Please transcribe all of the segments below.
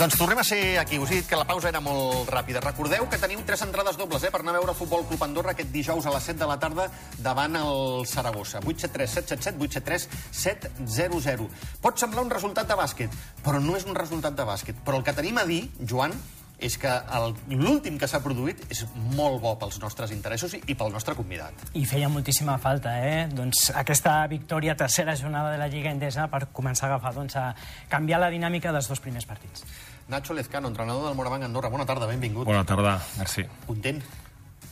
Doncs tornem a ser aquí. Us he dit que la pausa era molt ràpida. Recordeu que teniu tres entrades dobles eh, per anar a veure el Futbol Club Andorra aquest dijous a les 7 de la tarda davant el Saragossa. 873 777 873 700. Pot semblar un resultat de bàsquet, però no és un resultat de bàsquet. Però el que tenim a dir, Joan, és que el- l'últim que s'ha produït és molt bo pels nostres interessos i, i pel nostre convidat. I feia moltíssima falta, eh? Doncs aquesta victòria, tercera jornada de la Lliga Endesa, per començar a agafar, doncs, a canviar la dinàmica dels dos primers partits. Nacho Lezcano, entrenador del Morabanc Andorra. Bona tarda, benvingut. Bona tarda, merci. Content?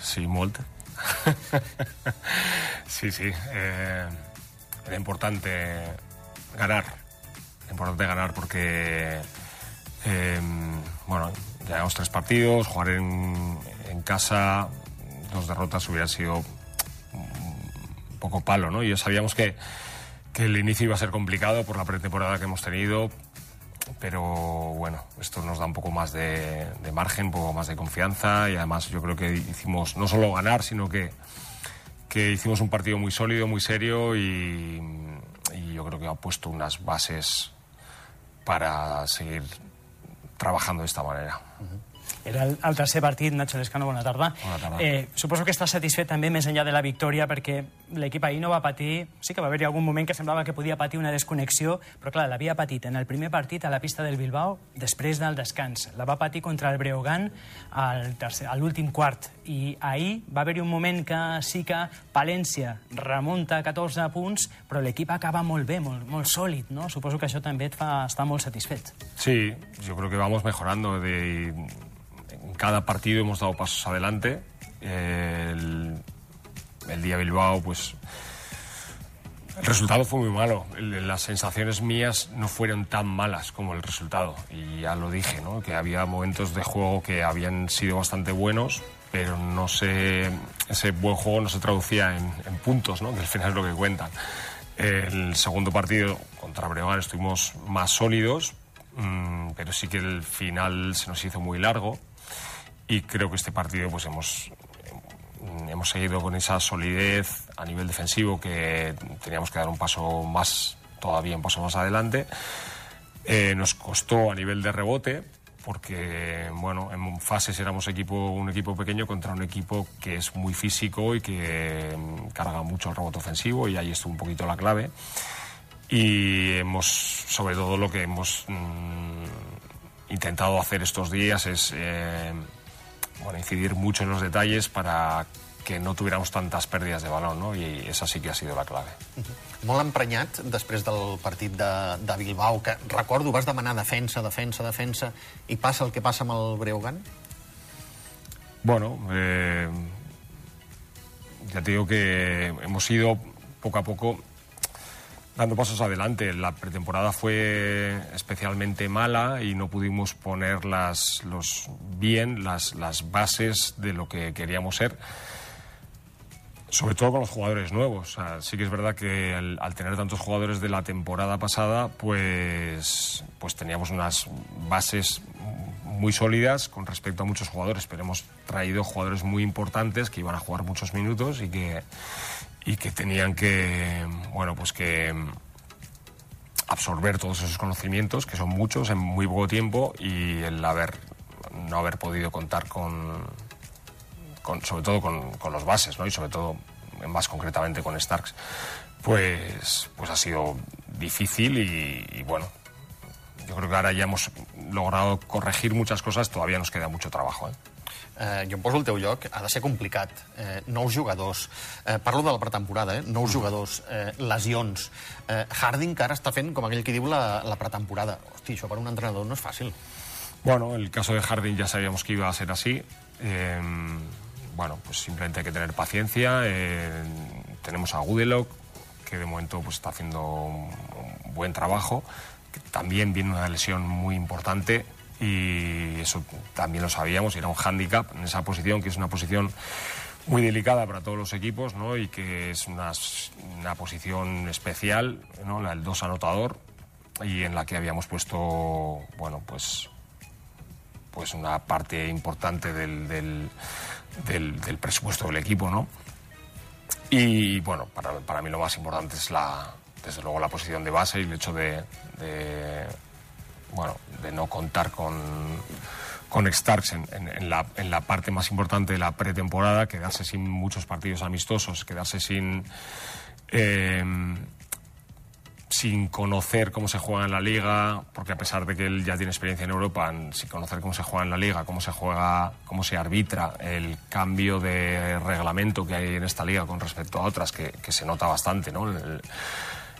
Sí, molt. sí, sí. Eh, era importante ganar. Era importante ganar porque, eh, bueno, llevamos tres partidos, jugar en, casa, dos derrotas hubiera sido un poco palo, ¿no? Y ya sabíamos que, que el inicio iba a ser complicado por la pretemporada que hemos tenido, pero bueno, esto nos da un poco más de, margen, un poco más de confianza y además yo creo que hicimos no solo ganar, sino que, que hicimos un partido muy sólido, muy serio y yo creo que ha puesto unas bases para seguir trabajando de esta manera. Era el, el tercer partit, Nacho Lescano, bona tarda. Bona tarda. Eh, suposo que estàs satisfet també més enllà de la victòria perquè l'equip ahir no va patir... Sí que va haver-hi algun moment que semblava que podia patir una desconnexió, però clar, l'havia patit en el primer partit a la pista del Bilbao després del descans. La va patir contra el Breogán al tercer- a l'últim quart. I ahir va haver-hi un moment que sí que Palència remunta 14 punts, però l'equip acaba molt bé, molt, molt sòlid, no? Suposo que això també et fa estar molt satisfet. Sí, yo creo que vamos mejorando. De, cada partido hemos dado pasos adelante. El, el día Bilbao, pues el resultado fue muy malo. Las sensaciones mías no fueron tan malas como el resultado. Y ya lo dije, ¿no? Que había momentos de juego que habían sido bastante buenos, pero no se, ese buen juego no se traducía en, en puntos, ¿no? Que al final es lo que cuentan. El segundo partido contra Breogán estuvimos más sólidos, mm, pero sí que el final se nos hizo muy largo. Y creo que este partido pues hemos hemos seguido con esa solidez a nivel defensivo que teníamos que dar un paso más, todavía un paso más adelante. Eh, nos costó a nivel de rebote porque, bueno, en fases éramos equipo, un equipo pequeño contra un equipo que es muy físico y que mm, carga mucho el rebote ofensivo y ahí estuvo un poquito la clave. Y hemos, sobre todo lo que hemos mm, intentado hacer estos días es eh, bueno, incidir mucho en los detalles para que no tuviéramos tantas pérdidas de balón, ¿no? Y esa sí que ha sido la clave. Molt emprenyat després del partit de, de Bilbao, que recordo vas demanar defensa, defensa, defensa, i passa el que passa amb el Breogán? Bueno, eh, ya te digo que hemos ido poco a poco dando pasos adelante. La pretemporada fue especialmente mala y no pudimos poner las, los, bien las, las bases de lo que queríamos ser. Sobre todo con los jugadores nuevos. O sea, sí que es verdad que al, al tener tantos jugadores de la temporada pasada, pues, pues teníamos unas bases muy sólidas con respecto a muchos jugadores, pero hemos traído jugadores muy importantes que iban a jugar muchos minutos y que, y que tenían que, bueno, pues que absorber todos esos conocimientos, que son muchos en muy poco tiempo, y el haber, no haber podido contar con, con- sobre todo con, los bases, ¿no? Y sobre todo, más concretamente con Starks, pues, pues ha sido difícil y, y bueno, yo creo que ahora ya hemos logrado corregir muchas cosas, todavía nos queda mucho trabajo, ¿eh? Eh, jo em poso al teu lloc, ha de ser complicat. Eh, nous jugadors. Eh, parlo de la pretemporada, eh? Nous jugadors, eh, lesions. Eh, Harding, que ara està fent, com aquell que diu, la, la pretemporada. Hosti, això per un entrenador no és fàcil. Bueno, el caso de Harding ya sabíamos que iba a ser así. Eh, bueno, pues simplemente hay que tener paciencia. Eh, tenemos a Gudelock, que de momento pues, está haciendo un, un buen trabajo. que también viene una lesión muy importante y eso también lo sabíamos era un hándicap en esa posición, que es una posición muy delicada para todos los equipos ¿no? y que es una, posición especial, ¿no? la del dos anotador y en la que habíamos puesto, bueno, pues pues una parte importante del, del, presupuesto del equipo, ¿no? Y bueno, para, para mí lo más importante es la, desde luego la posición de base y el hecho de, bueno, de no contar con, con Starks en, la, en la parte más importante de la pretemporada, quedarse sin muchos partidos amistosos, quedarse sin, eh, sin conocer cómo se juega en la liga, porque a pesar de que él ya tiene experiencia en Europa, sin conocer cómo se juega en la liga, cómo se juega, cómo se arbitra, el cambio de reglamento que hay en esta liga con respecto a otras, que, que se nota bastante, ¿no?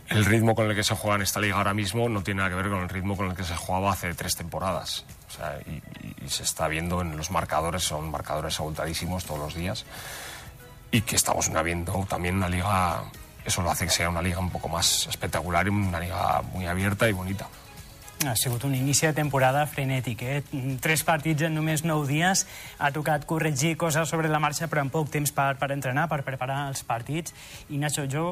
El ritmo con el que se juega en esta liga ahora mismo no tiene nada que ver con el ritmo con el que se jugaba hace tres temporadas. O sea, y, se está viendo en los marcadores, son marcadores abultadísimos todos los días. Y que estamos viendo también una liga, eso lo hace que sea una liga un poco más espectacular y una liga muy abierta y bonita. Ha sigut un inici de temporada frenètic, eh? Tres partits en només nou dies. Ha tocat corregir coses sobre la marxa, però en poc temps per, per entrenar, per preparar els partits. I Nacho, jo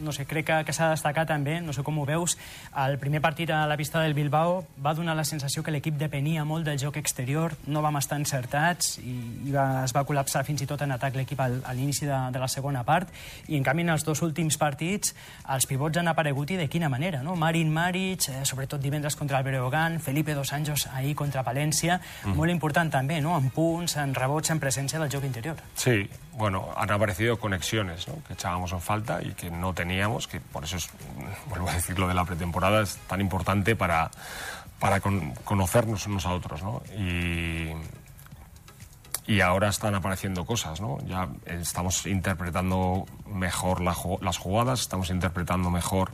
no sé, crec que, que s'ha de destacar també, no sé com ho veus, el primer partit a la pista del Bilbao va donar la sensació que l'equip depenia molt del joc exterior, no vam estar encertats i, i va, es va col·lapsar fins i tot en atac l'equip a l'inici de, de la segona part. I en canvi, en els dos últims partits, els pivots han aparegut i de quina manera, no? Marin Maric, eh, sobretot divendres contra el Breogán, Felipe Dos Anjos ahir contra Palència, mm. molt important també, no? En punts, en rebots, en presència del joc interior. Sí, bueno, han aparecido conexiones ¿no? que echábamos en falta y que no teníamos, que por eso es, vuelvo a decir, lo de la pretemporada es tan importante para, para con- conocernos unos a otros, ¿no? Y, y ahora están apareciendo cosas, ¿no? Ya estamos interpretando mejor la las jugadas, estamos interpretando mejor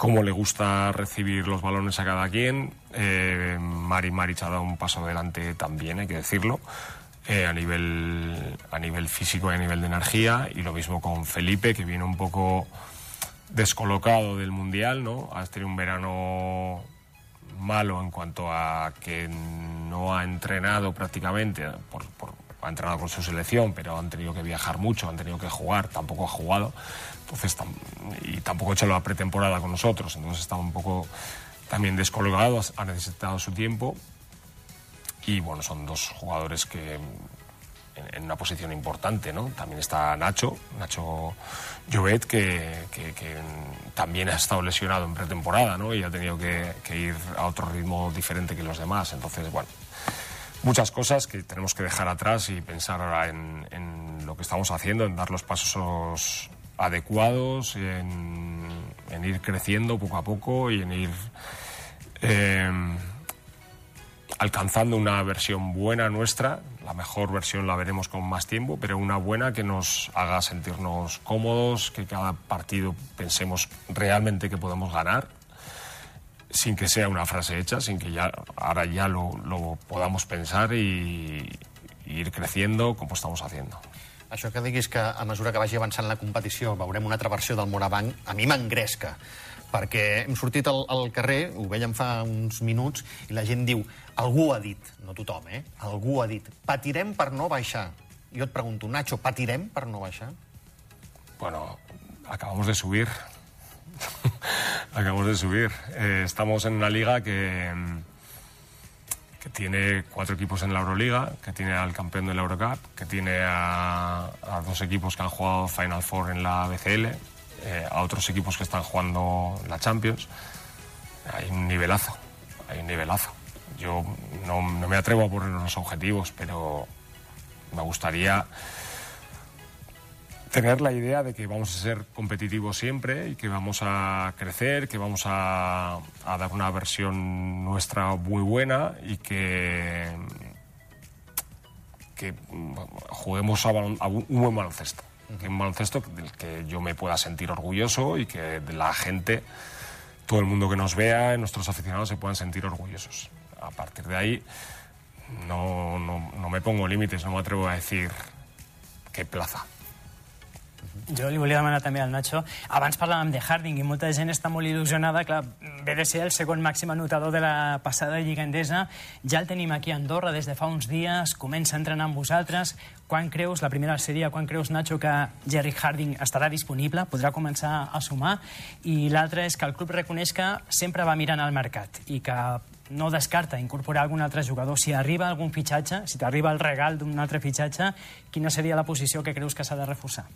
cómo le gusta recibir los balones a cada quien. Eh, Mari Maric ha dado un paso adelante también, hay que decirlo, eh, a, nivel, a nivel físico y a nivel de energía. Y lo mismo con Felipe, que viene un poco descolocado del Mundial, ¿no? Ha tenido un verano malo en cuanto a que no ha entrenado prácticamente, por, por- ha entrenado con su selección, pero han tenido que viajar mucho, han tenido que jugar, tampoco ha jugado, entonces y tampoco ha hecho la pretemporada con nosotros, entonces está un poco también descolgado, ha necesitado su tiempo y bueno, son dos jugadores que en una posición importante, ¿no? También está Nacho, Nacho Llobet, que, que- que también ha estado lesionado en pretemporada, ¿no? Y ha tenido que, que ir a otro ritmo diferente que los demás. Entonces, bueno, muchas cosas que tenemos que dejar atrás y pensar ahora en, lo que estamos haciendo, en dar los pasos adecuados, en, ir creciendo poco a poco y en ir... eh, alcanzando una versión buena nuestra. La mejor versión la veremos con más tiempo, pero una buena que nos haga sentirnos cómodos, que cada partido pensemos realmente que podemos ganar, sin que sea una frase hecha, sin que ya ahora ya lo, lo podamos pensar y, y ir creciendo como estamos haciendo. Això que diguis que a mesura que vagi avançant la competició veurem una altra versió del Morabanc, a mi m'engresca, perquè hem sortit al, al carrer, ho veiem fa uns minuts, i la gent diu, algú ha dit, no tothom, eh? Algú ha dit, patirem per no baixar. Jo et pregunto, Nacho, patirem per no baixar? Bueno, acabamos de subir. acabamos de subir. Eh, estamos en una liga que, que tiene cuatro equipos en la Euroliga, que tiene al campeón de la Eurocup, que tiene a, a dos equipos que han jugado Final Four en la BCL, eh, a otros equipos que están jugando la Champions. Hay un nivelazo, hay un nivelazo. Yo no, no me atrevo a poner unos objetivos, pero me gustaría tener la idea de que vamos a ser competitivos siempre y que vamos a crecer, que vamos a, a dar una versión nuestra muy buena y que, que mm, juguemos a, a un buen baloncesto. Que un baloncesto del que yo me pueda sentir orgulloso y que la gente, todo el mundo que nos vea, nuestros aficionados se puedan sentir orgullosos. A partir de ahí no, no, no me pongo límites, no me atrevo a decir qué plaza. Jo li volia demanar també al Nacho. Abans parlàvem de Harding i molta gent està molt il·lusionada. Clar, ve de ser el segon màxim anotador de la passada Lliga Endesa. Ja el tenim aquí a Andorra des de fa uns dies. Comença a entrenar amb vosaltres. Quan creus, la primera seria, quan creus, Nacho, que Jerry Harding estarà disponible, podrà començar a sumar? I l'altre és que el club reconeix que sempre va mirant al mercat i que no descarta incorporar algun altre jugador. Si arriba algun fitxatge, si t'arriba el regal d'un altre fitxatge, quina seria la posició que creus que s'ha de reforçar?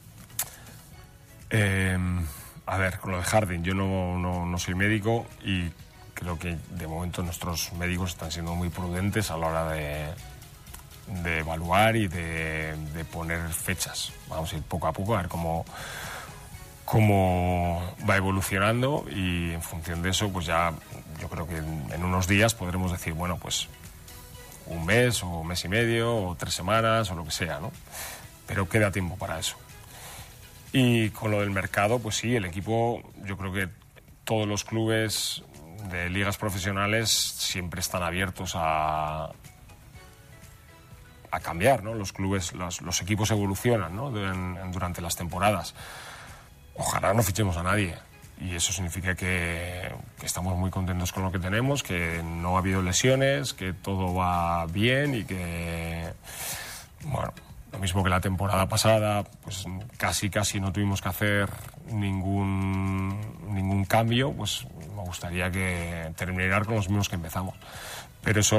Eh, a ver, con lo de Harding, yo no, no, no soy médico y creo que de momento nuestros médicos están siendo muy prudentes a la hora de, de evaluar y de, de poner fechas. Vamos a ir poco a poco a ver cómo, cómo va evolucionando y en función de eso, pues ya yo creo que en, en unos días podremos decir, bueno, pues un mes o un mes y medio o tres semanas o lo que sea, ¿no? Pero queda tiempo para eso. Y con lo del mercado, pues sí, el equipo, yo creo que todos los clubes de ligas profesionales siempre están abiertos a, a cambiar, ¿no? Los clubes, los, equipos evolucionan, ¿no? Durante las temporadas. Ojalá no fichemos a nadie. Y eso significa que, que estamos muy contentos con lo que tenemos, que no ha habido lesiones, que todo va bien y que, bueno, lo mismo que la temporada pasada, pues casi casi no tuvimos que hacer ningún, ningún cambio, pues me gustaría que terminar con los mismos que empezamos. Pero eso,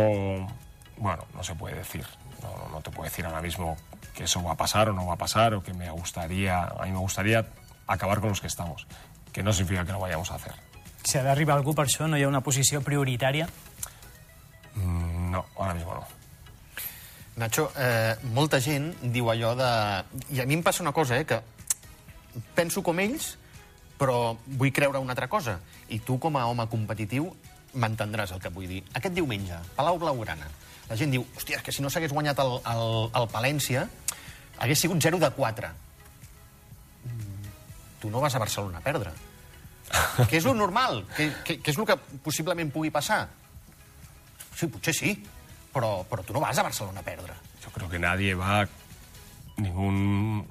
bueno, no se puede decir. No, no- te puedo decir ahora mismo que eso va a pasar o no va a pasar o que me gustaría, a mí me gustaría acabar con los que estamos, que no significa que no vayamos a hacer. Si ha d'arribar algú per això, no hi ha una posició prioritària? Mm, No, ahora mismo no. Nacho, eh, molta gent diu allò de... I a mi em passa una cosa, eh, que penso com ells, però vull creure una altra cosa. I tu, com a home competitiu, m'entendràs el que vull dir. Aquest diumenge, Palau Blaugrana, la gent diu, hòstia, que si no s'hagués guanyat el, el, el Palència, hagués sigut 0 de 4. Mm, Tu no vas a Barcelona a perdre. Què és lo normal? Què, què, què és el que possiblement pugui passar? Sí, potser sí, però, però tu no vas a Barcelona a perdre. Yo creo que nadie va, ningún,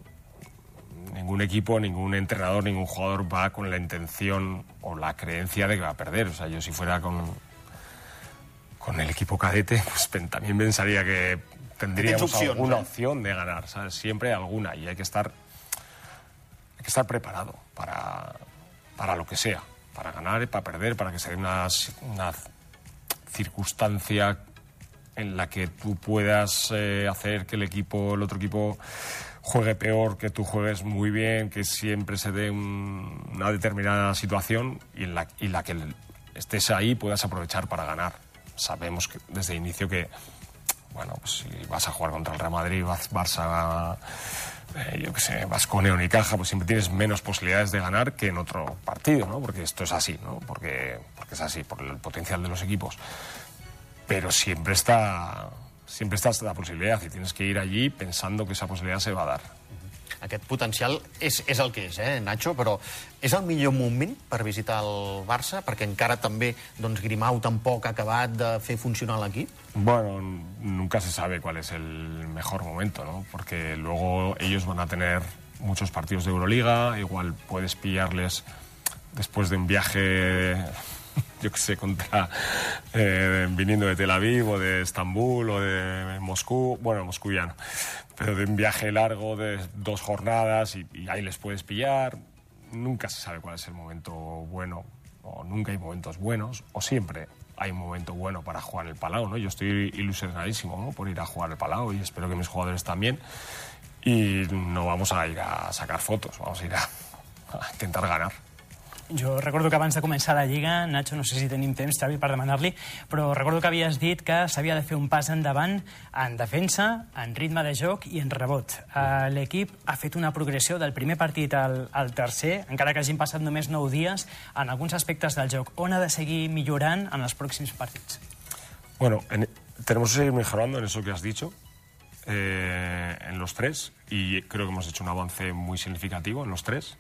ningún equipo, ningún entrenador, ningún jugador va con la intención o la creencia de que va a perder. O sea, yo si fuera con, con el equipo cadete, pues también pensaría que tendríamos opciones, alguna ¿eh? opción de ganar. ¿sabes? Siempre hay alguna y hay que estar, hay que estar preparado para, para lo que sea, para ganar y para perder, para que se dé una, una circunstancia en la que tú puedas eh, hacer que el equipo, el otro equipo juegue peor, que tú juegues muy bien, que siempre se dé un- una determinada situación y en la, y la que estés ahí puedas aprovechar para ganar. Sabemos que desde inicio que, bueno, pues si vas a jugar contra el Real Madrid, Bar- Barça, eh, yo qué sé, Vasconia o Unicaja, pues siempre tienes menos posibilidades de ganar que en otro partido, ¿no? Porque esto es así, ¿no? Porque, porque es así, por el potencial de los equipos pero siempre está siempre está la posibilidad y tienes que ir allí pensando que esa posibilidad se va a dar. Aquest potencial és, és el que és, eh, Nacho, però és el millor moment per visitar el Barça? Perquè encara també doncs, Grimau tampoc ha acabat de fer funcionar l'equip? Bueno, nunca se sabe cuál es el mejor momento, ¿no? Porque luego ellos van a tener muchos partidos de Euroliga, igual puedes pillarles después de un viaje, yo qué sé, contra eh, viniendo de Tel Aviv o de Estambul o de Moscú, bueno, Moscú ya no, pero de un viaje largo de dos jornadas y, ahí les puedes pillar. Nunca se sabe cuál es el momento bueno o nunca hay momentos buenos o siempre hay un momento bueno para jugar el Palau, ¿no? Yo estoy ilusionadísimo ¿no? por ir a jugar al Palau y espero que mis jugadores también. Y no vamos a ir a sacar fotos, vamos a ir a intentar ganar. Jo recordo que abans de començar la Lliga, Nacho, no sé si tenim temps, Xavi, per demanar-li, però recordo que havies dit que s'havia de fer un pas endavant en defensa, en ritme de joc i en rebot. Uh, L'equip ha fet una progressió del primer partit al, al tercer, encara que hagin passat només 9 dies, en alguns aspectes del joc. On ha de seguir millorant en els pròxims partits? Bueno, en- tenemos que seguir mejorando en eso que has dicho, eh, en los tres, y creo que hemos hecho un avance muy significativo en los tres.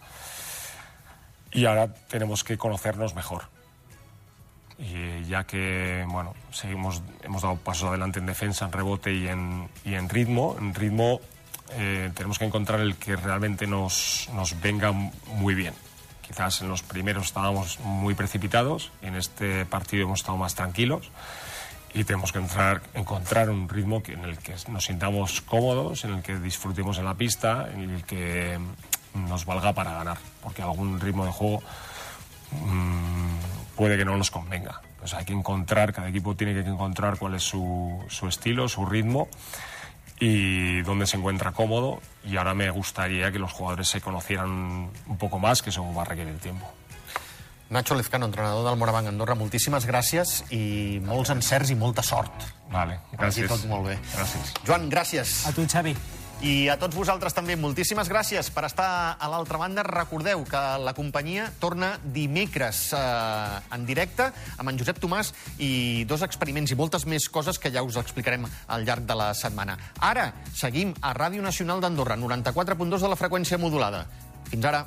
Y ahora tenemos que conocernos mejor. Y ya que, bueno, seguimos, hemos dado pasos adelante en defensa, en rebote y en, y en ritmo, en ritmo eh, tenemos que encontrar el que realmente nos, nos venga muy bien. Quizás en los primeros estábamos muy precipitados, en este partido hemos estado más tranquilos y tenemos que entrar, encontrar un ritmo en el que nos sintamos cómodos, en el que disfrutemos en la pista, en el que nos valga para ganar, porque algún ritmo de juego mm, puede que no nos convenga. Pues hay que encontrar, cada equipo tiene que encontrar cuál es su, su estilo, su ritmo y dónde se encuentra cómodo. Y ahora me gustaría que los jugadores se conocieran un poco más, que eso va a requerir tiempo. Nacho Lezcano, entrenador del Morabanc Andorra, moltíssimes gràcies i molts encerts i molta sort. Vale, gràcies. tot molt bé. Gràcies. Joan, gràcies. A tu, Xavi. I a tots vosaltres també, moltíssimes gràcies per estar a l'altra banda. Recordeu que la companyia torna dimecres eh, en directe amb en Josep Tomàs i dos experiments i moltes més coses que ja us explicarem al llarg de la setmana. Ara seguim a Ràdio Nacional d'Andorra, 94.2 de la freqüència modulada. Fins ara.